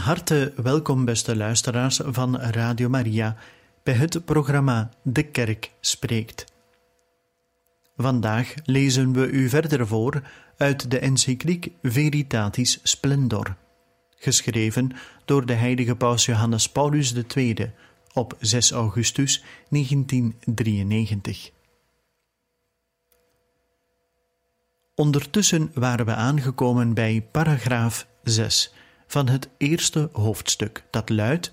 Harte welkom, beste luisteraars van Radio Maria, bij het programma De Kerk Spreekt. Vandaag lezen we u verder voor uit de encycliek Veritatis Splendor, geschreven door de heilige paus Johannes Paulus II op 6 augustus 1993. Ondertussen waren we aangekomen bij paragraaf 6 van het eerste hoofdstuk, dat luidt: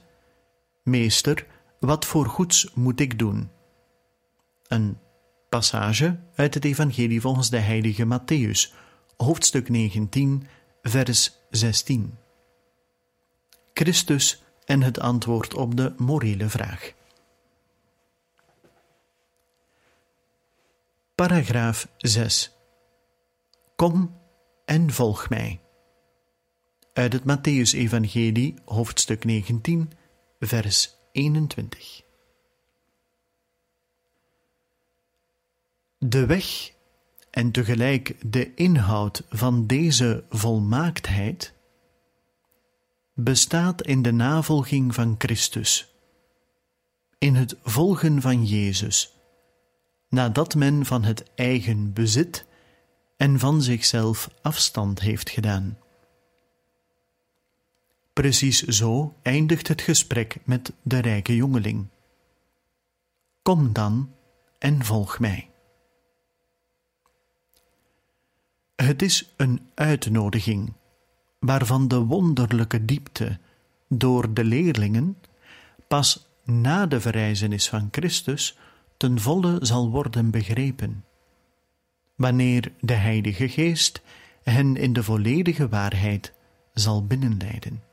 Meester, wat voor goeds moet ik doen? Een passage uit het Evangelie volgens de heilige Matthäus, hoofdstuk 19, vers 16. Christus en het antwoord op de morele vraag. Paragraaf 6. Kom en volg mij. Uit het Matthäus-evangelie, hoofdstuk 19, vers 21. De weg en tegelijk de inhoud van deze volmaaktheid bestaat in de navolging van Christus, in het volgen van Jezus, nadat men van het eigen bezit en van zichzelf afstand heeft gedaan. Precies zo eindigt het gesprek met de rijke jongeling. Kom dan en volg mij. Het is een uitnodiging, waarvan de wonderlijke diepte door de leerlingen pas na de verrijzenis van Christus ten volle zal worden begrepen, wanneer de Heilige Geest hen in de volledige waarheid zal binnenleiden.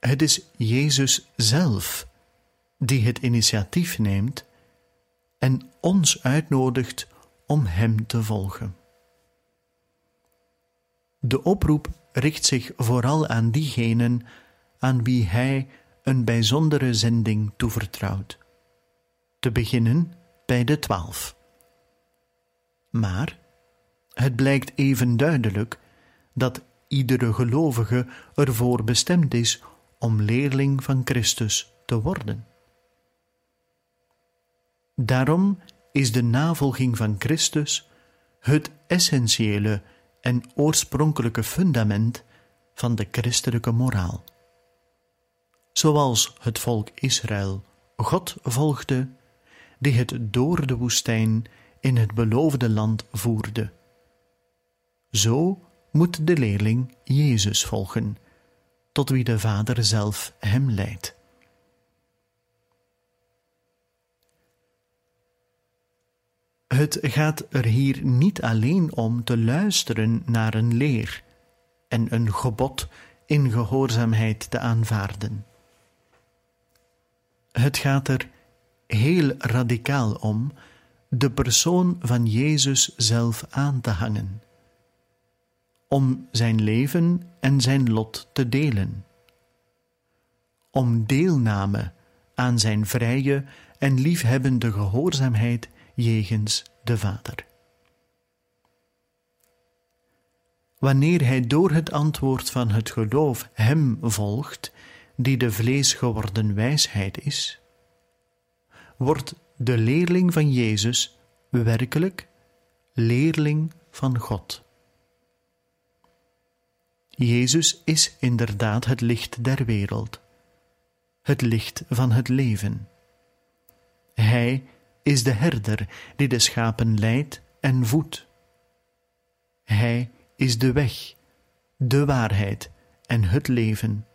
Het is Jezus zelf die het initiatief neemt en ons uitnodigt om Hem te volgen. De oproep richt zich vooral aan diegenen aan wie Hij een bijzondere zending toevertrouwt, te beginnen bij de twaalf. Maar het blijkt even duidelijk dat iedere gelovige ervoor bestemd is om leerling van Christus te worden. Daarom is de navolging van Christus het essentiële en oorspronkelijke fundament van de christelijke moraal. Zoals het volk Israël God volgde, die het door de woestijn in het beloofde land voerde. Zo moet de leerling Jezus volgen tot wie de Vader zelf hem leidt. Het gaat er hier niet alleen om te luisteren naar een leer en een gebod in gehoorzaamheid te aanvaarden. Het gaat er heel radicaal om de persoon van Jezus zelf aan te hangen om zijn leven en zijn lot te delen, om deelname aan zijn vrije en liefhebbende gehoorzaamheid jegens de Vader. Wanneer hij door het antwoord van het geloof Hem volgt, die de vlees geworden wijsheid is, wordt de leerling van Jezus werkelijk leerling van God. Jezus is inderdaad het licht der wereld, het licht van het leven. Hij is de herder die de schapen leidt en voedt. Hij is de weg, de waarheid en het leven.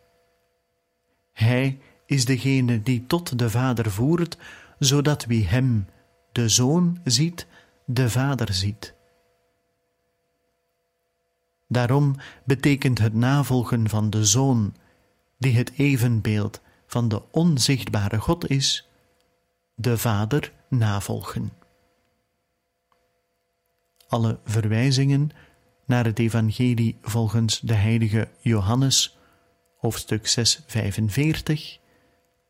Hij is degene die tot de Vader voert zodat wie hem, de Zoon, ziet, de Vader ziet. Daarom betekent het navolgen van de Zoon, die het evenbeeld van de onzichtbare God is, de Vader navolgen. Alle verwijzingen naar het Evangelie volgens de heilige Johannes, hoofdstuk 6, 45,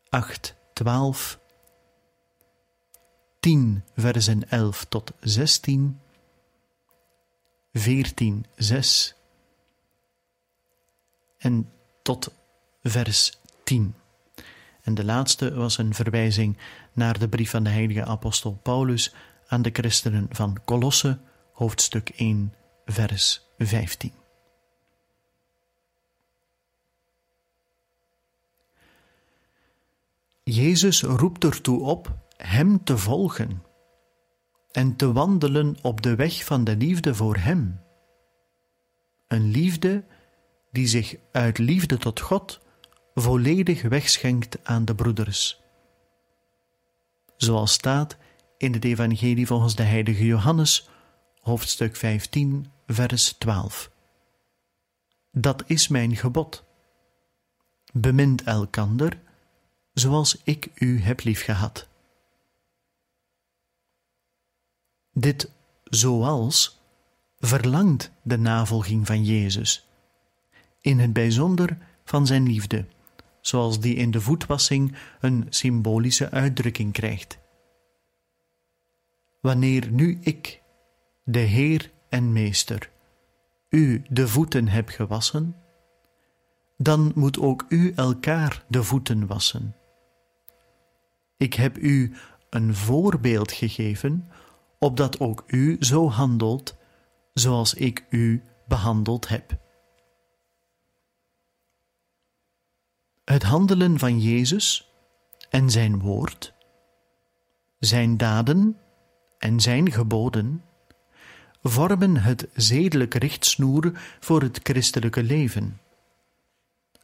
8, 12, 10, versen 11 tot 16, 14, 6 en tot vers 10. En de laatste was een verwijzing naar de brief van de heilige apostel Paulus aan de christenen van Colosse, hoofdstuk 1, vers 15. Jezus roept ertoe op Hem te volgen en te wandelen op de weg van de liefde voor Hem. Een liefde die zich uit liefde tot God volledig wegschenkt aan de broeders. Zoals staat in het Evangelie volgens de heilige Johannes, hoofdstuk 15, vers 12. Dat is mijn gebod. Bemint elkander, zoals ik u heb liefgehad. Dit zoals verlangt de navolging van Jezus, in het bijzonder van zijn liefde, zoals die in de voetwassing een symbolische uitdrukking krijgt. Wanneer nu ik, de Heer en Meester, u de voeten heb gewassen, dan moet ook u elkaar de voeten wassen. Ik heb u een voorbeeld gegeven, opdat ook u zo handelt zoals ik u behandeld heb. Het handelen van Jezus en zijn woord, zijn daden en zijn geboden vormen het zedelijk richtsnoer voor het christelijke leven.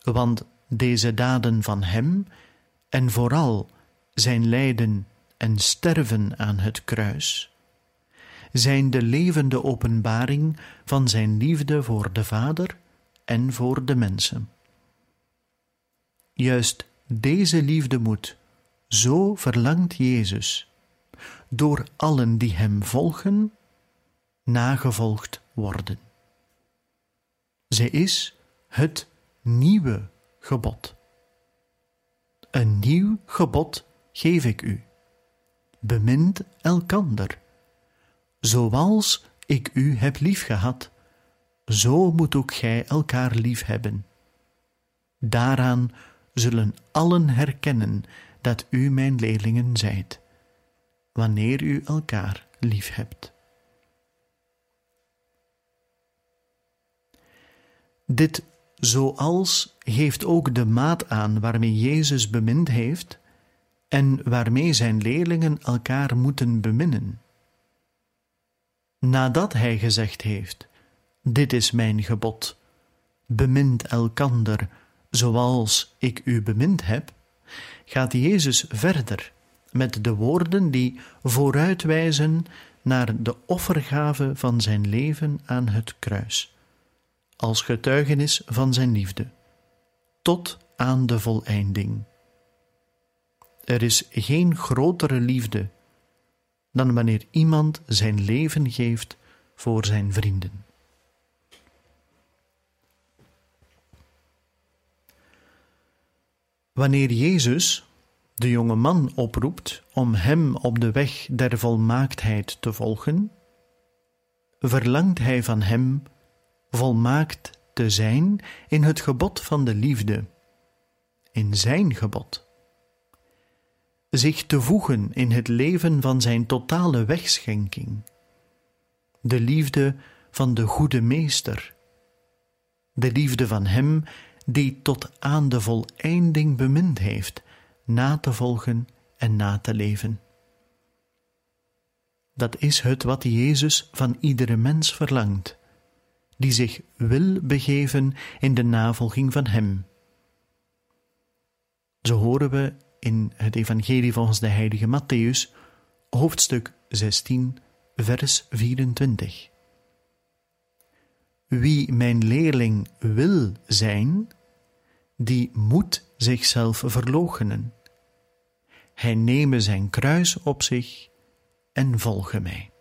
Want deze daden van Hem en vooral zijn lijden en sterven aan het kruis zijn de levende openbaring van Zijn liefde voor de Vader en voor de mensen. Juist deze liefde moet, zo verlangt Jezus, door allen die Hem volgen, nagevolgd worden. Zij is het nieuwe gebod. Een nieuw gebod geef ik u. Bemint elkander. Zoals ik u heb liefgehad, zo moet ook gij elkaar lief hebben. Daaraan zullen allen herkennen dat u mijn leerlingen zijt, wanneer u elkaar lief hebt. Dit zoals geeft ook de maat aan waarmee Jezus bemind heeft en waarmee zijn leerlingen elkaar moeten beminnen. Nadat hij gezegd heeft: Dit is mijn gebod, bemint elkander zoals ik u bemind heb, gaat Jezus verder met de woorden die vooruitwijzen naar de offergave van zijn leven aan het kruis als getuigenis van zijn liefde, tot aan de voleinding. Er is geen grotere liefde dan wanneer iemand zijn leven geeft voor zijn vrienden. Wanneer Jezus de jonge man oproept om hem op de weg der volmaaktheid te volgen, verlangt hij van hem volmaakt te zijn in het gebod van de liefde, in zijn gebod. Zich te voegen in het leven van zijn totale wegschenking, de liefde van de goede meester, de liefde van hem die tot aan de voleinding bemind heeft, na te volgen en na te leven. Dat is het wat Jezus van iedere mens verlangt die zich wil begeven in de navolging van Hem. Zo horen we in het Evangelie volgens de heilige Matthäus, hoofdstuk 16, vers 24. Wie mijn leerling wil zijn, die moet zichzelf verloochenen. Hij neeme zijn kruis op zich en volge mij.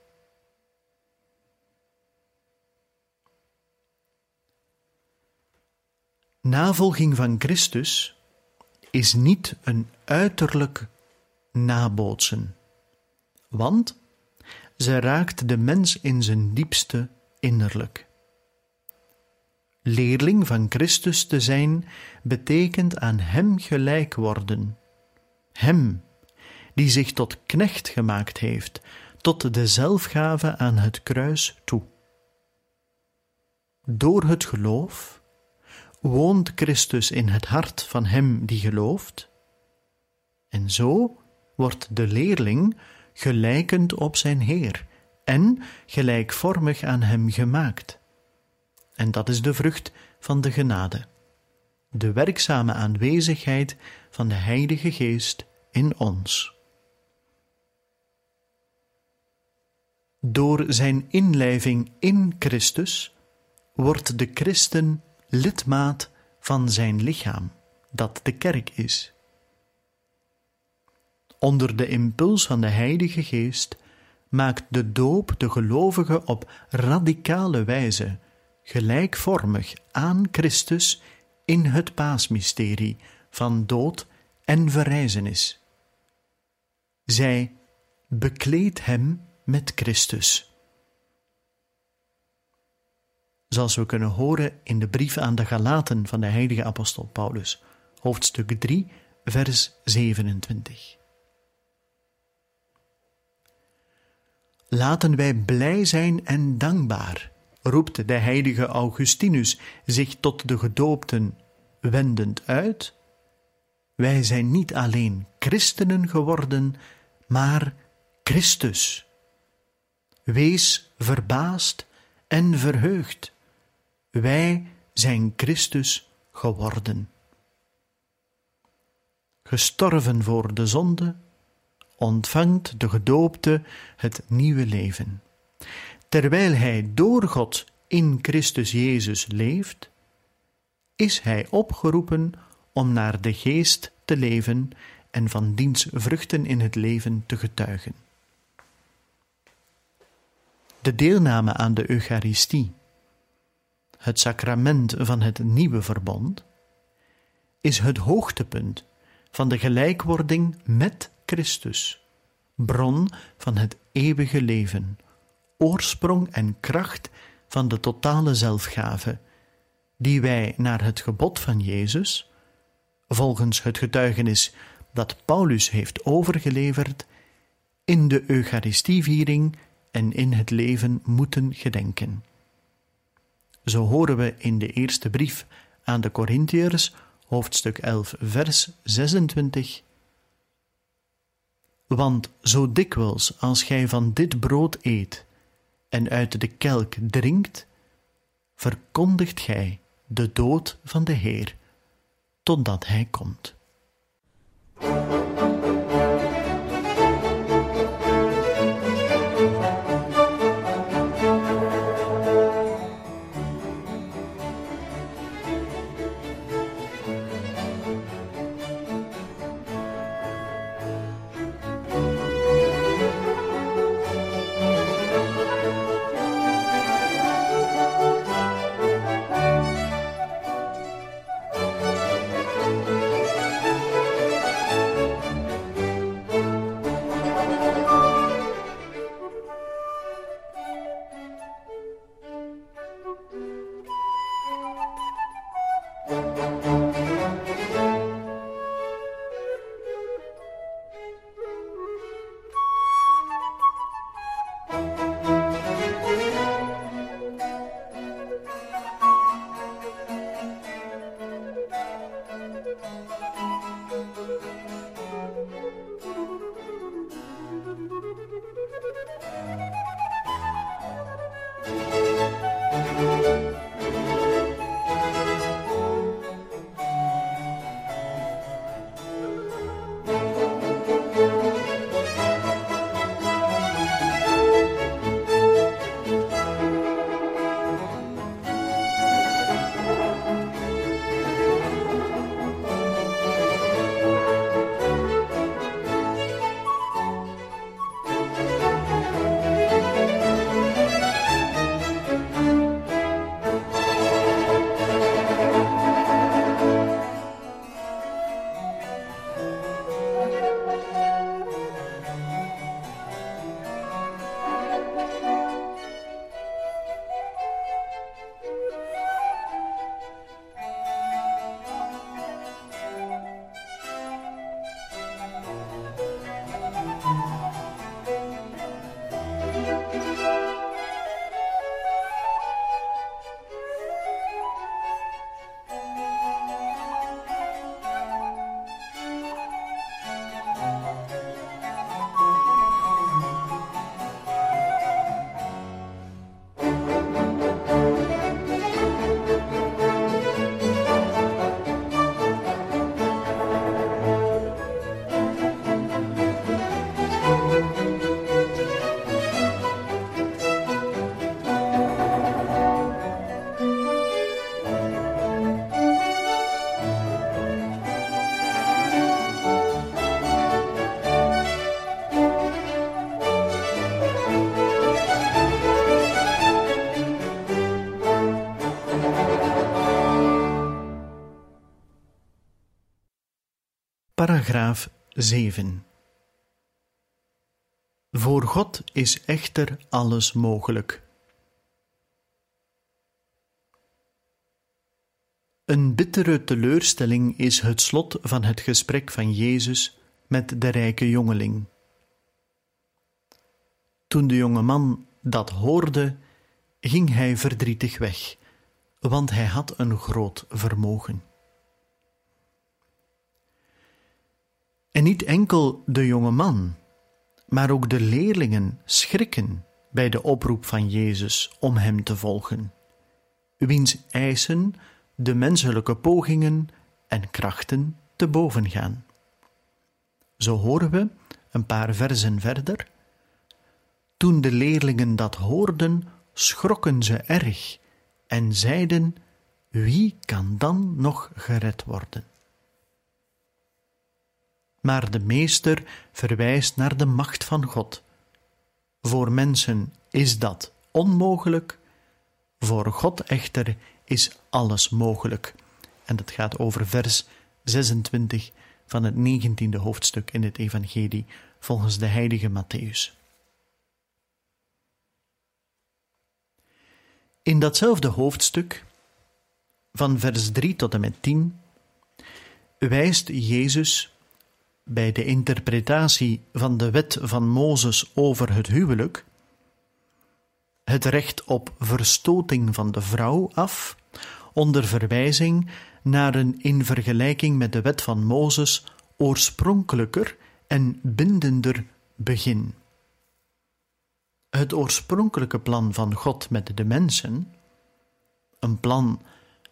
Navolging van Christus is niet een uiterlijk nabootsen, want ze raakt de mens in zijn diepste innerlijk. Leerling van Christus te zijn betekent aan Hem gelijk worden, Hem die zich tot knecht gemaakt heeft, tot de zelfgave aan het kruis toe. Door het geloof woont Christus in het hart van hem die gelooft, en zo wordt de leerling gelijkend op zijn Heer en gelijkvormig aan hem gemaakt. En dat is de vrucht van de genade, de werkzame aanwezigheid van de Heilige Geest in ons. Door zijn inlijving in Christus wordt de christen lidmaat van zijn lichaam, dat de kerk is. Onder de impuls van de Heilige Geest maakt de doop de gelovige op radicale wijze gelijkvormig aan Christus in het paasmysterie van dood en verrijzenis. Zij bekleedt hem met Christus. Zoals we kunnen horen in de brief aan de Galaten van de heilige apostel Paulus, hoofdstuk 3, vers 27. Laten wij blij zijn en dankbaar, roept de heilige Augustinus zich tot de gedoopten wendend uit. Wij zijn niet alleen christenen geworden, maar Christus. Wees verbaasd en verheugd. Wij zijn Christus geworden. Gestorven voor de zonde, ontvangt de gedoopte het nieuwe leven. Terwijl hij door God in Christus Jezus leeft, is hij opgeroepen om naar de geest te leven en van diens vruchten in het leven te getuigen. De deelname aan de Eucharistie, het sacrament van het nieuwe verbond, is het hoogtepunt van de gelijkwording met Christus, bron van het eeuwige leven, oorsprong en kracht van de totale zelfgave, die wij naar het gebod van Jezus, volgens het getuigenis dat Paulus heeft overgeleverd, in de Eucharistieviering en in het leven moeten gedenken. Zo horen we in de eerste brief aan de Corinthiërs, hoofdstuk 11, vers 26. Want zo dikwijls als gij van dit brood eet en uit de kelk drinkt, verkondigt gij de dood van de Heer, totdat Hij komt. Paragraaf 7 Voor God is echter alles mogelijk. Een bittere teleurstelling is het slot van het gesprek van Jezus met de rijke jongeling. Toen de jonge man dat hoorde, ging hij verdrietig weg, want hij had een groot vermogen. En niet enkel de jonge man, maar ook de leerlingen schrikken bij de oproep van Jezus om hem te volgen, wiens eisen de menselijke pogingen en krachten te boven gaan. Zo horen we een paar versen verder. Toen de leerlingen dat hoorden, schrokken ze erg en zeiden: Wie kan dan nog gered worden? Maar de meester verwijst naar de macht van God. Voor mensen is dat onmogelijk, voor God echter is alles mogelijk. En dat gaat over vers 26 van het 19e hoofdstuk in het Evangelie volgens de heilige Matthäus. In datzelfde hoofdstuk, van vers 3 tot en met 10, wijst Jezus bij de interpretatie van de wet van Mozes over het huwelijk het recht op verstoting van de vrouw af, onder verwijzing naar een in vergelijking met de wet van Mozes oorspronkelijker en bindender begin. Het oorspronkelijke plan van God met de mensen, een plan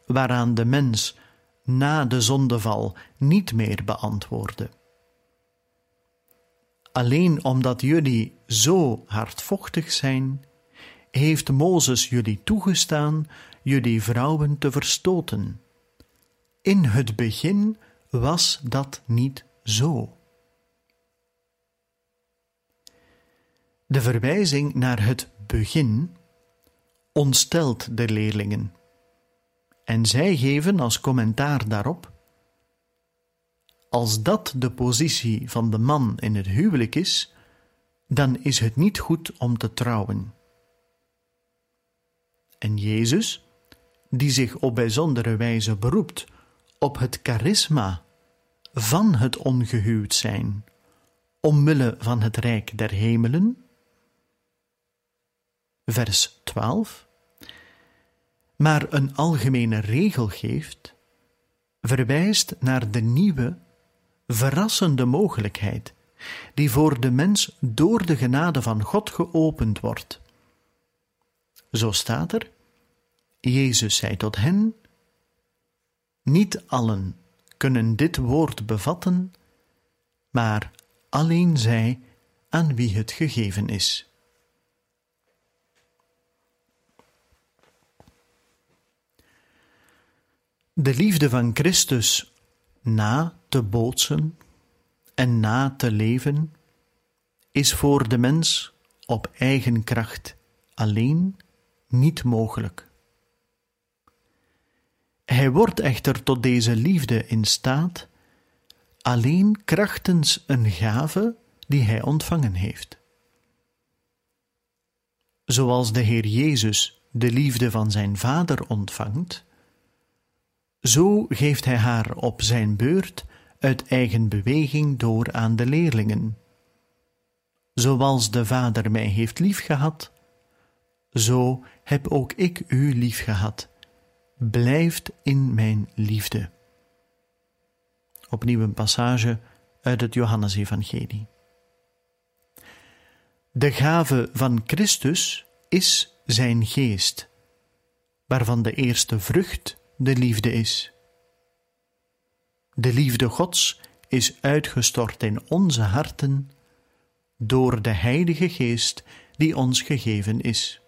waaraan de mens na de zondeval niet meer beantwoordde. Alleen omdat jullie zo hardvochtig zijn, heeft Mozes jullie toegestaan jullie vrouwen te verstoten. In het begin was dat niet zo. De verwijzing naar het begin ontstelt de leerlingen. En zij geven als commentaar daarop: Als dat de positie van de man in het huwelijk is, dan is het niet goed om te trouwen. En Jezus, die zich op bijzondere wijze beroept op het charisma van het ongehuwd zijn, omwille van het rijk der hemelen. Vers 12. Maar een algemene regel geeft, verwijst naar de nieuwe, verrassende mogelijkheid die voor de mens door de genade van God geopend wordt. Zo staat er: Jezus zei tot hen: Niet allen kunnen dit woord bevatten, maar alleen zij aan wie het gegeven is. De liefde van Christus na te bootsen en na te leven is voor de mens op eigen kracht alleen niet mogelijk. Hij wordt echter tot deze liefde in staat alleen krachtens een gave die hij ontvangen heeft. Zoals de Heer Jezus de liefde van zijn Vader ontvangt, zo geeft hij haar op zijn beurt uit eigen beweging door aan de leerlingen. Zoals de Vader mij heeft liefgehad, zo heb ook ik u liefgehad blijft in mijn liefde. Opnieuw een passage uit het Johannesevangelie. De gave van Christus is zijn geest, waarvan de eerste vrucht de liefde is. De liefde Gods is uitgestort in onze harten door de Heilige Geest die ons gegeven is.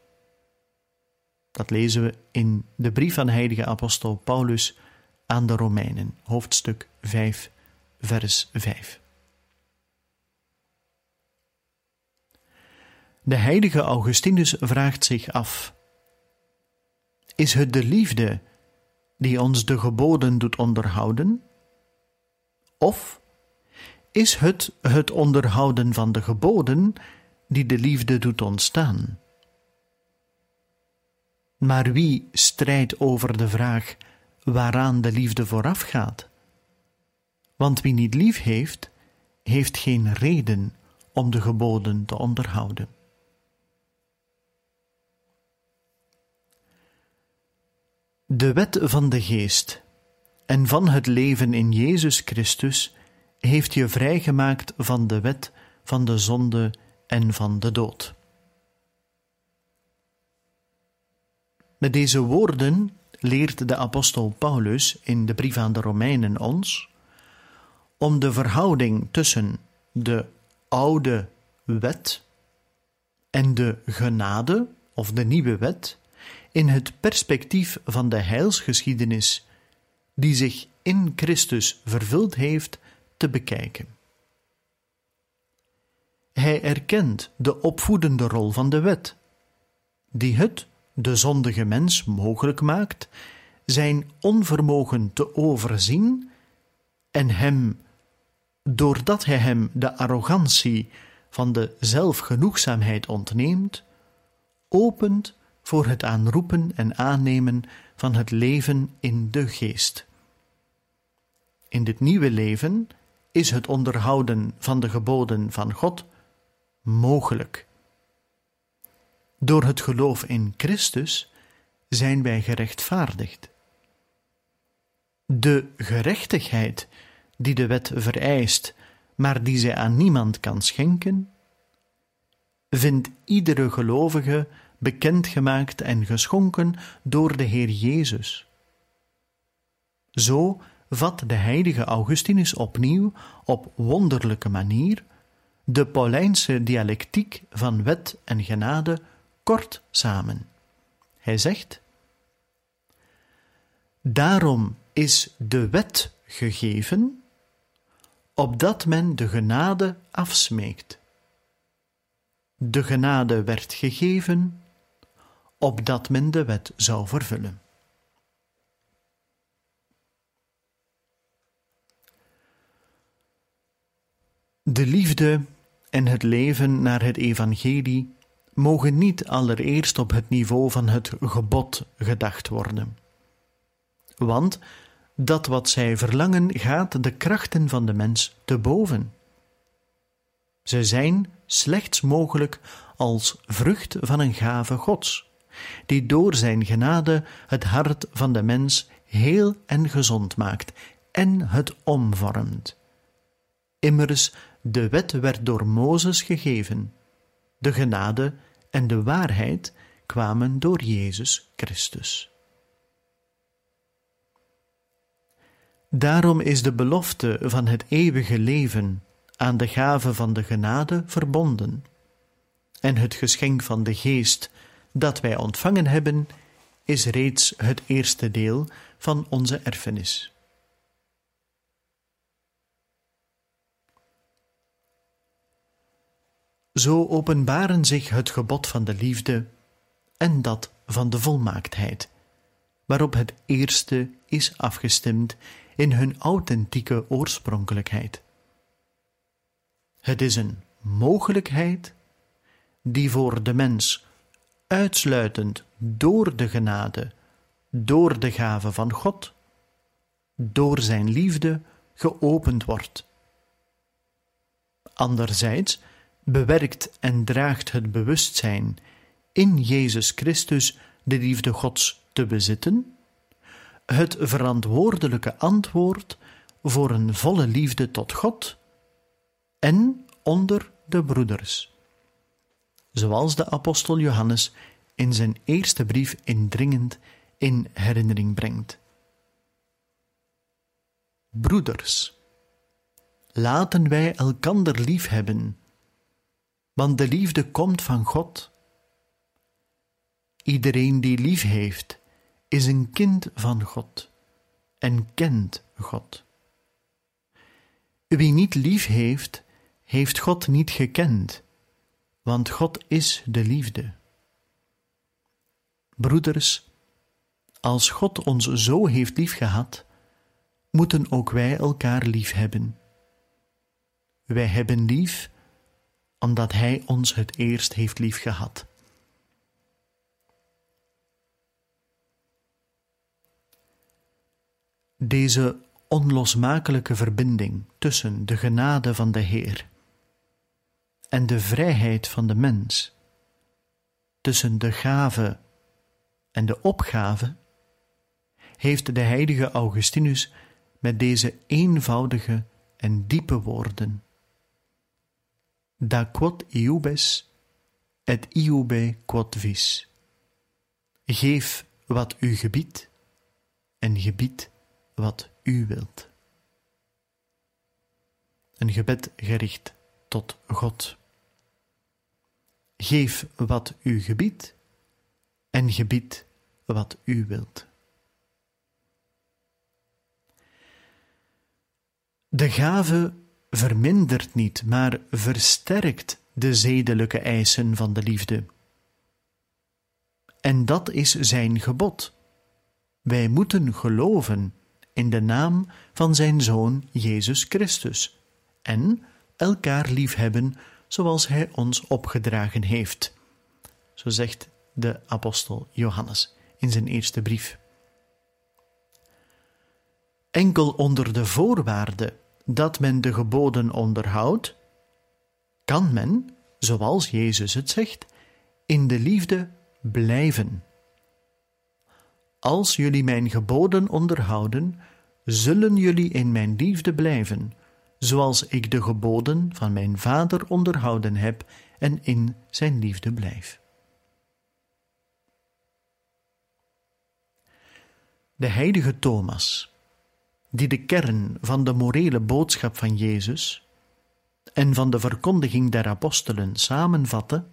Dat lezen we in de brief van heilige apostel Paulus aan de Romeinen, hoofdstuk 5, vers 5. De heilige Augustinus vraagt zich af: Is het de liefde die ons de geboden doet onderhouden? Of is het het onderhouden van de geboden die de liefde doet ontstaan. Maar wie strijdt over de vraag waaraan de liefde voorafgaat? Want wie niet lief heeft, heeft geen reden om de geboden te onderhouden. De wet van de geest en van het leven in Jezus Christus heeft je vrijgemaakt van de wet van de zonde en van de dood. Met deze woorden leert de apostel Paulus in de brief aan de Romeinen ons om de verhouding tussen de oude wet en de genade of de nieuwe wet in het perspectief van de heilsgeschiedenis die zich in Christus vervuld heeft te bekijken. Hij erkent de opvoedende rol van de wet, die het, de zondige mens, mogelijk maakt zijn onvermogen te overzien en hem, doordat hij hem de arrogantie van de zelfgenoegzaamheid ontneemt, opent voor het aanroepen en aannemen van het leven in de geest. In dit nieuwe leven is het onderhouden van de geboden van God mogelijk. Door het geloof in Christus zijn wij gerechtvaardigd. De gerechtigheid die de wet vereist, maar die zij aan niemand kan schenken, vindt iedere gelovige bekendgemaakt en geschonken door de Heer Jezus. Zo vat de heilige Augustinus opnieuw op wonderlijke manier de Paulijnse dialectiek van wet en genade kort samen. Hij zegt: Daarom is de wet gegeven, opdat men de genade afsmeekt. De genade werd gegeven, opdat men de wet zou vervullen. De liefde en het leven naar het evangelie mogen niet allereerst op het niveau van het gebod gedacht worden. Want dat wat zij verlangen gaat de krachten van de mens te boven. Ze zijn slechts mogelijk als vrucht van een gave Gods, die door zijn genade het hart van de mens heel en gezond maakt en het omvormt. Immers, de wet werd door Mozes gegeven, de genade en de waarheid kwamen door Jezus Christus. Daarom is de belofte van het eeuwige leven aan de gave van de genade verbonden, en het geschenk van de Geest dat wij ontvangen hebben, is reeds het eerste deel van onze erfenis. Zo openbaren zich het gebod van de liefde en dat van de volmaaktheid, waarop het eerste is afgestemd in hun authentieke oorspronkelijkheid. Het is een mogelijkheid die voor de mens uitsluitend door de genade, door de gave van God, door zijn liefde geopend wordt. Anderzijds bewerkt en draagt het bewustzijn in Jezus Christus de liefde Gods te bezitten, het verantwoordelijke antwoord voor een volle liefde tot God en onder de broeders. Zoals de apostel Johannes in zijn eerste brief indringend in herinnering brengt. Broeders, laten wij elkander lief hebben, want de liefde komt van God. Iedereen die lief heeft, is een kind van God en kent God. Wie niet lief heeft, heeft God niet gekend, want God is de liefde. Broeders, als God ons zo heeft liefgehad, moeten ook wij elkaar lief hebben. wij hebben lief, omdat Hij ons het eerst heeft lief gehad. Deze onlosmakelijke verbinding tussen de genade van de Heer en de vrijheid van de mens, tussen de gave en de opgave, heeft de heilige Augustinus met deze eenvoudige en diepe woorden. Da quod iubes et iube quod vis. Geef wat u gebiedt en gebied wat u wilt. Een gebed gericht tot God. Geef wat u gebiedt en gebied wat u wilt. De gave vermindert niet, maar versterkt de zedelijke eisen van de liefde. En dat is zijn gebod. Wij moeten geloven in de naam van zijn Zoon Jezus Christus en elkaar liefhebben zoals Hij ons opgedragen heeft. Zo zegt de apostel Johannes in zijn eerste brief. Enkel onder de voorwaarde dat men de geboden onderhoudt, kan men, zoals Jezus het zegt, in de liefde blijven. Als jullie mijn geboden onderhouden, zullen jullie in mijn liefde blijven, zoals ik de geboden van mijn Vader onderhouden heb en in zijn liefde blijf. De heilige Thomas, die de kern van de morele boodschap van Jezus en van de verkondiging der apostelen samenvatte,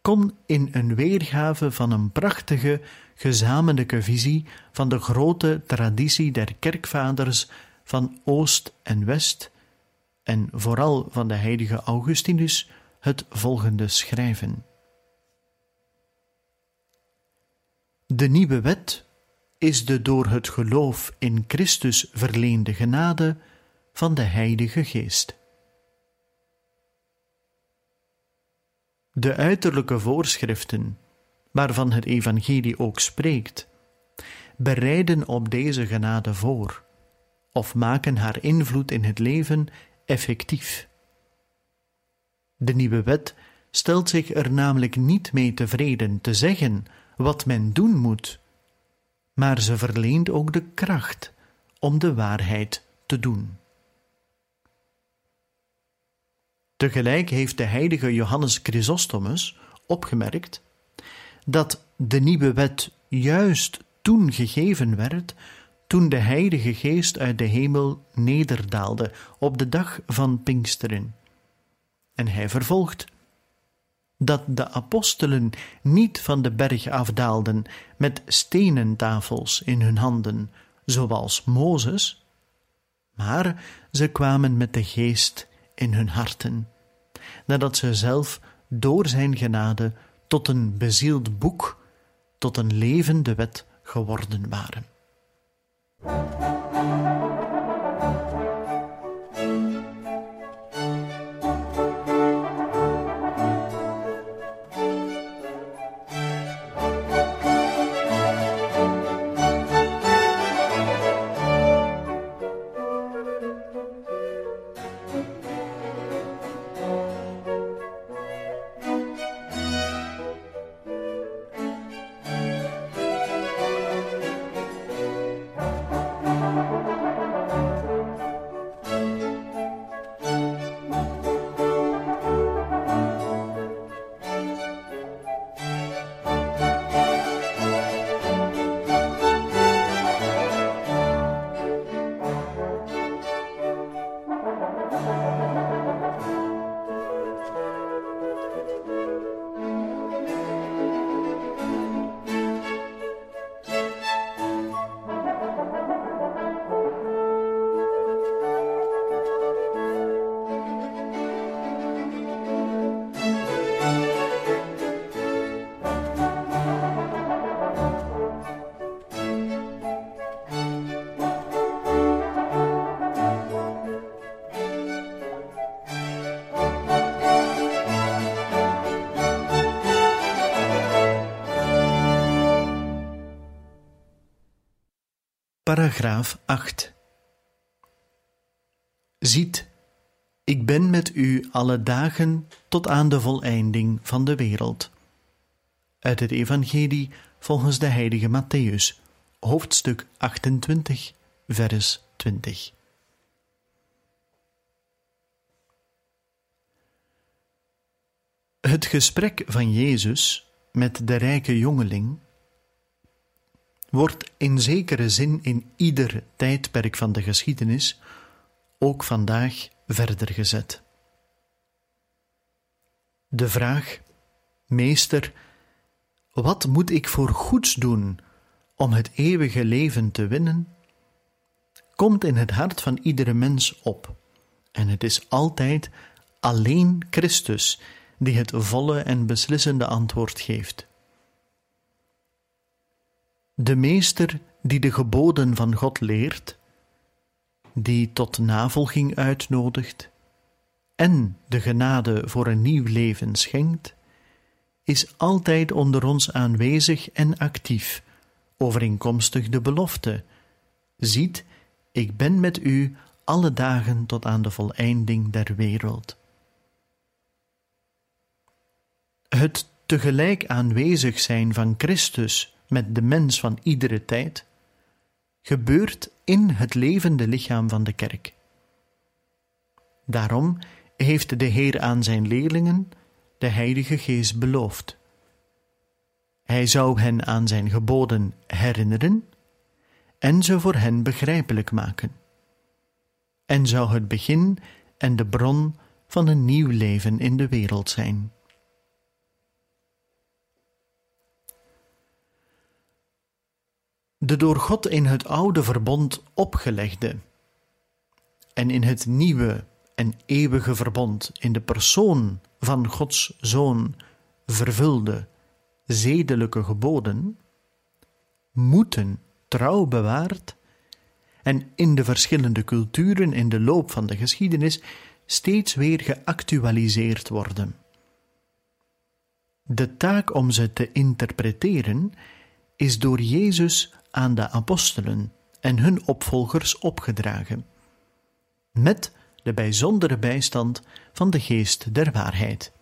kon in een weergave van een prachtige gezamenlijke visie van de grote traditie der kerkvaders van Oost en West, en vooral van de heilige Augustinus, het volgende schrijven. De nieuwe wet is de door het geloof in Christus verleende genade van de Heilige Geest. De uiterlijke voorschriften, waarvan het Evangelie ook spreekt, bereiden op deze genade voor of maken haar invloed in het leven effectief. De nieuwe wet stelt zich er namelijk niet mee tevreden te zeggen wat men doen moet, maar ze verleent ook de kracht om de waarheid te doen. Tegelijk heeft de heilige Johannes Chrysostomus opgemerkt dat de nieuwe wet juist toen gegeven werd toen de Heilige Geest uit de hemel nederdaalde op de dag van Pinksteren. En hij vervolgt dat de apostelen niet van de berg afdaalden met stenen tafels in hun handen, zoals Mozes, maar ze kwamen met de geest in hun harten, nadat ze zelf door zijn genade tot een bezield boek, tot een levende wet geworden waren. thank you Paragraaf 8 Ziet, ik ben met u alle dagen tot aan de voleinding van de wereld. Uit het Evangelie volgens de heilige Matthäus, hoofdstuk 28, vers 20. Het gesprek van Jezus met de rijke jongeling wordt in zekere zin in ieder tijdperk van de geschiedenis, ook vandaag, verder gezet. De vraag: Meester, wat moet ik voor goeds doen om het eeuwige leven te winnen? komt in het hart van iedere mens op. En het is altijd alleen Christus die het volle en beslissende antwoord geeft. De meester die de geboden van God leert, die tot navolging uitnodigt en de genade voor een nieuw leven schenkt, is altijd onder ons aanwezig en actief, overeenkomstig de belofte. Ziet, ik ben met u alle dagen tot aan de voleinding der wereld. Het tegelijk aanwezig zijn van Christus met de mens van iedere tijd gebeurt in het levende lichaam van de kerk. Daarom heeft de Heer aan zijn leerlingen de Heilige Geest beloofd. Hij zou hen aan zijn geboden herinneren en ze voor hen begrijpelijk maken. En zou het begin en de bron van een nieuw leven in de wereld zijn. De door God in het oude verbond opgelegde en in het nieuwe en eeuwige verbond in de persoon van Gods Zoon vervulde zedelijke geboden moeten trouw bewaard en in de verschillende culturen in de loop van de geschiedenis steeds weer geactualiseerd worden. De taak om ze te interpreteren is door Jezus aan de apostelen en hun opvolgers opgedragen, met de bijzondere bijstand van de geest der waarheid.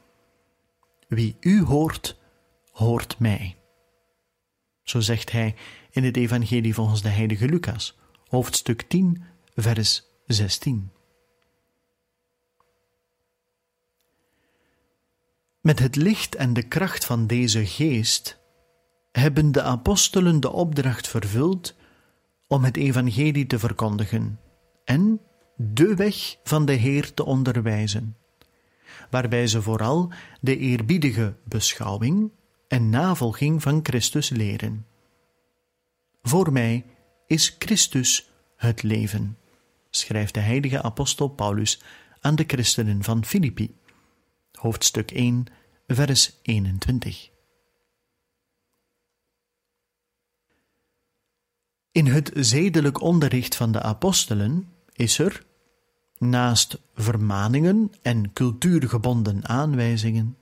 Wie u hoort, hoort mij. Zo zegt hij in het Evangelie volgens de heilige Lucas, hoofdstuk 10, vers 16. Met het licht en de kracht van deze geest hebben de apostelen de opdracht vervuld om het evangelie te verkondigen en de weg van de Heer te onderwijzen, waarbij ze vooral de eerbiedige beschouwing en navolging van Christus leren. Voor mij is Christus het leven, schrijft de heilige apostel Paulus aan de christenen van Filippi, hoofdstuk 1, vers 21. In het zedelijk onderricht van de apostelen is er, naast vermaningen en cultuurgebonden aanwijzingen,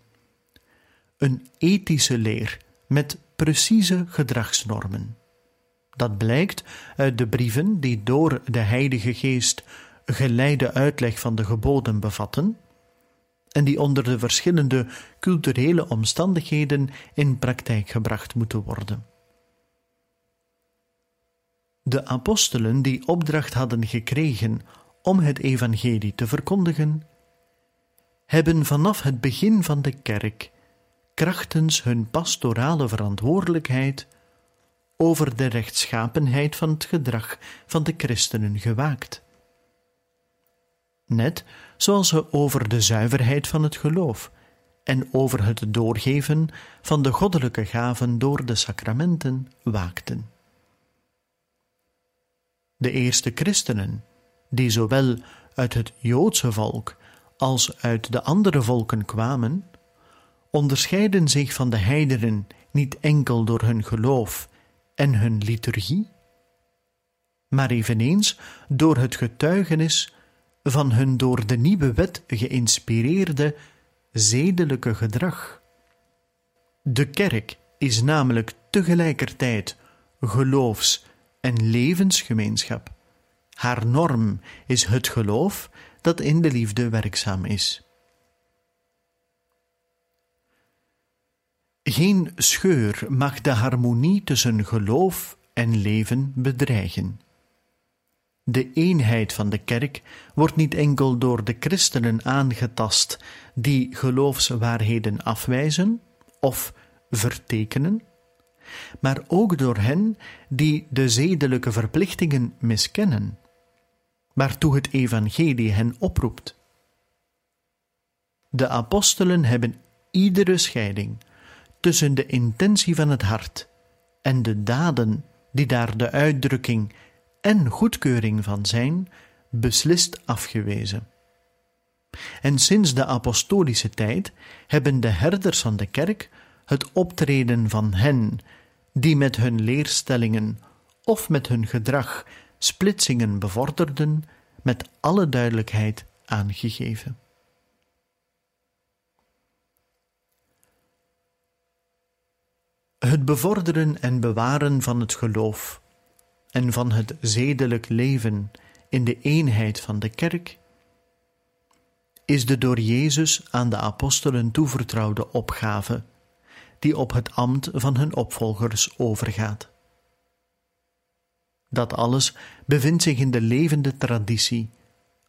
een ethische leer met precieze gedragsnormen. Dat blijkt uit de brieven die door de Heilige Geest geleide uitleg van de geboden bevatten en die onder de verschillende culturele omstandigheden in praktijk gebracht moeten worden. De apostelen die opdracht hadden gekregen om het evangelie te verkondigen, hebben vanaf het begin van de kerk krachtens hun pastorale verantwoordelijkheid over de rechtschapenheid van het gedrag van de christenen gewaakt. Net zoals ze over de zuiverheid van het geloof en over het doorgeven van de goddelijke gaven door de sacramenten waakten. De eerste christenen, die zowel uit het Joodse volk als uit de andere volken kwamen, onderscheiden zich van de heidenen niet enkel door hun geloof en hun liturgie, maar eveneens door het getuigenis van hun door de nieuwe wet geïnspireerde zedelijke gedrag. De kerk is namelijk tegelijkertijd geloofs- en levensgemeenschap. Haar norm is het geloof dat in de liefde werkzaam is. Geen scheur mag de harmonie tussen geloof en leven bedreigen. De eenheid van de kerk wordt niet enkel door de christenen aangetast die geloofswaarheden afwijzen of vertekenen, maar ook door hen die de zedelijke verplichtingen miskennen, waartoe het evangelie hen oproept. De apostelen hebben iedere scheiding tussen de intentie van het hart en de daden die daar de uitdrukking en goedkeuring van zijn, beslist afgewezen. En sinds de apostolische tijd hebben de herders van de kerk het optreden van hen die met hun leerstellingen of met hun gedrag splitsingen bevorderden, met alle duidelijkheid aangegeven. Het bevorderen en bewaren van het geloof en van het zedelijk leven in de eenheid van de kerk is de door Jezus aan de apostelen toevertrouwde opgave, die op het ambt van hun opvolgers overgaat. Dat alles bevindt zich in de levende traditie,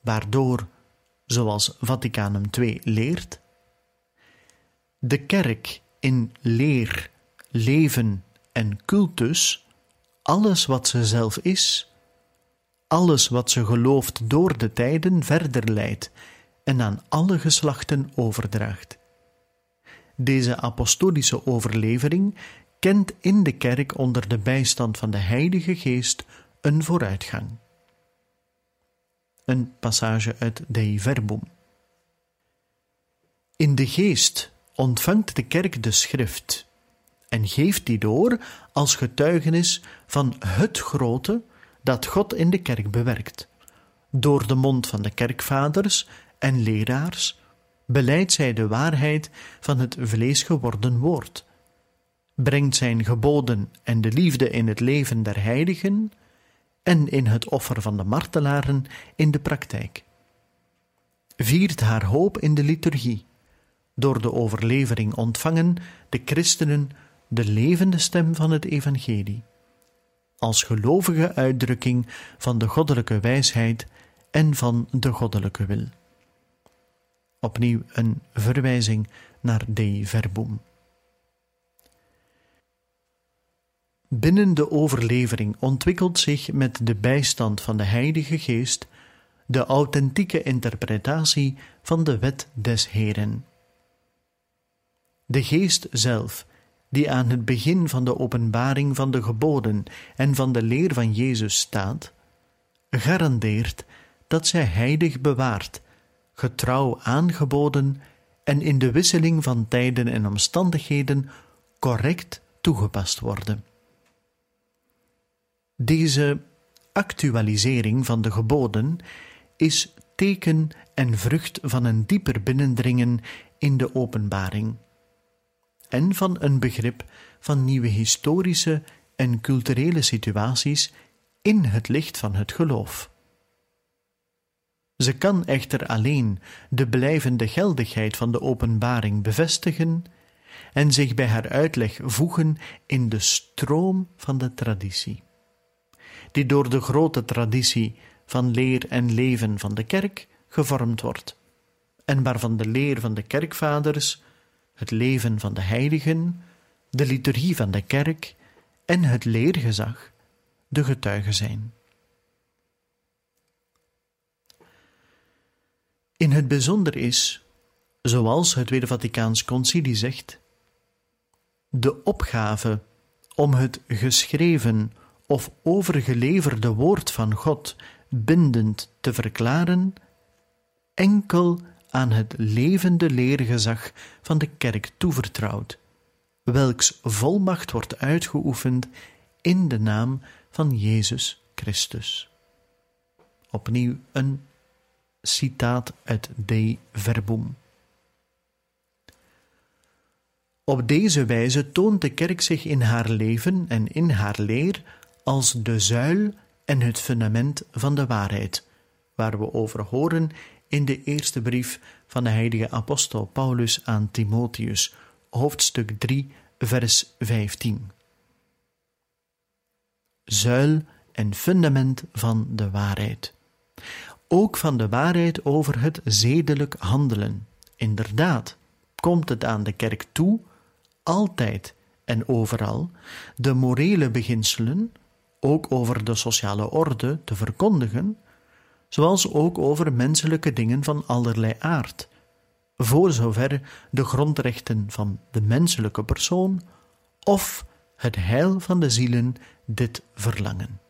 waardoor, zoals Vaticanum II leert, de kerk in leer, leven en cultus alles wat ze zelf is, alles wat ze gelooft door de tijden verder leidt en aan alle geslachten overdraagt. Deze apostolische overlevering kent in de kerk onder de bijstand van de Heilige Geest een vooruitgang. Een passage uit Dei Verbum. In de geest ontvangt de kerk de schrift en geeft die door als getuigenis van het grote dat God in de kerk bewerkt. Door de mond van de kerkvaders en leraars beleidt zij de waarheid van het vlees geworden woord, brengt zijn geboden en de liefde in het leven der heiligen en in het offer van de martelaren in de praktijk. Viert haar hoop in de liturgie, door de overlevering ontvangen de christenen de levende stem van het evangelie, als gelovige uitdrukking van de goddelijke wijsheid en van de goddelijke wil. Opnieuw een verwijzing naar Dei Verbum. Binnen de overlevering ontwikkelt zich met de bijstand van de Heilige Geest de authentieke interpretatie van de wet des Heren. De Geest zelf die aan het begin van de openbaring van de geboden en van de leer van Jezus staat, garandeert dat zij heilig bewaard, getrouw aangeboden en in de wisseling van tijden en omstandigheden correct toegepast worden. Deze actualisering van de geboden is teken en vrucht van een dieper binnendringen in de openbaring en van een begrip van nieuwe historische en culturele situaties in het licht van het geloof. Ze kan echter alleen de blijvende geldigheid van de openbaring bevestigen en zich bij haar uitleg voegen in de stroom van de traditie, die door de grote traditie van leer en leven van de kerk gevormd wordt, en waarvan de leer van de kerkvaders het leven van de heiligen, de liturgie van de kerk en het leergezag de getuigen zijn. In het bijzonder is, zoals het Tweede Vaticaans Concilie zegt, de opgave om het geschreven of overgeleverde woord van God bindend te verklaren enkel aan het levende leergezag van de kerk toevertrouwd, welks volmacht wordt uitgeoefend in de naam van Jezus Christus. Opnieuw een citaat uit De Verbum. Op deze wijze toont de kerk zich in haar leven en in haar leer als de zuil en het fundament van de waarheid, waar we over horen in de eerste brief van de heilige apostel Paulus aan Timotheus, hoofdstuk 3, vers 15. Zuil en fundament van de waarheid. Ook van de waarheid over het zedelijk handelen. Inderdaad, komt het aan de kerk toe, altijd en overal, de morele beginselen, ook over de sociale orde, te verkondigen, zoals ook over menselijke dingen van allerlei aard, voor zover de grondrechten van de menselijke persoon of het heil van de zielen dit verlangen.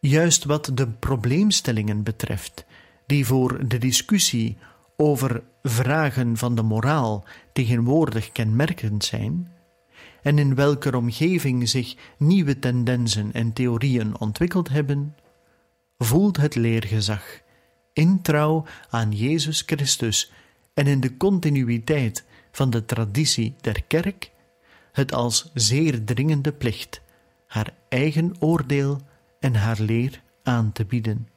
Juist wat de probleemstellingen betreft, die voor de discussie over vragen van de moraal tegenwoordig kenmerkend zijn, en in welke omgeving zich nieuwe tendensen en theorieën ontwikkeld hebben, voelt het leergezag, in trouw aan Jezus Christus en in de continuïteit van de traditie der kerk, het als zeer dringende plicht haar eigen oordeel en haar leer aan te bieden,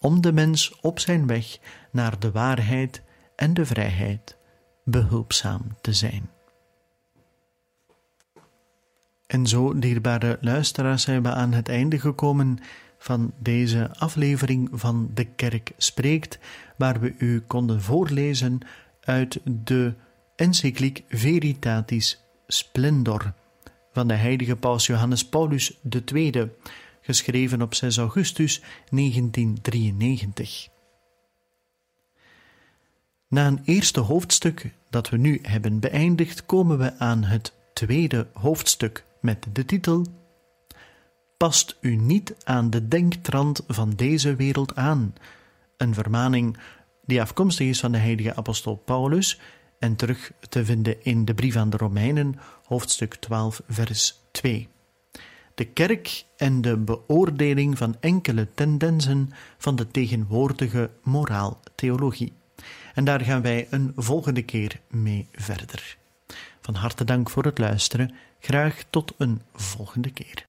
om de mens op zijn weg naar de waarheid en de vrijheid behulpzaam te zijn. En zo, dierbare luisteraars, zijn we aan het einde gekomen van deze aflevering van De Kerk Spreekt, waar we u konden voorlezen uit de encycliek Veritatis Splendor van de heilige paus Johannes Paulus II, geschreven op 6 augustus 1993. Na een eerste hoofdstuk dat we nu hebben beëindigd, komen we aan het tweede hoofdstuk met de titel Past u niet aan de denktrand van deze wereld aan, een vermaning die afkomstig is van de heilige apostel Paulus en terug te vinden in de brief aan de Romeinen, hoofdstuk 12, vers 2. De kerk en de beoordeling van enkele tendensen van de tegenwoordige moraaltheologie. En daar gaan wij een volgende keer mee verder. Van harte dank voor het luisteren. Graag tot een volgende keer.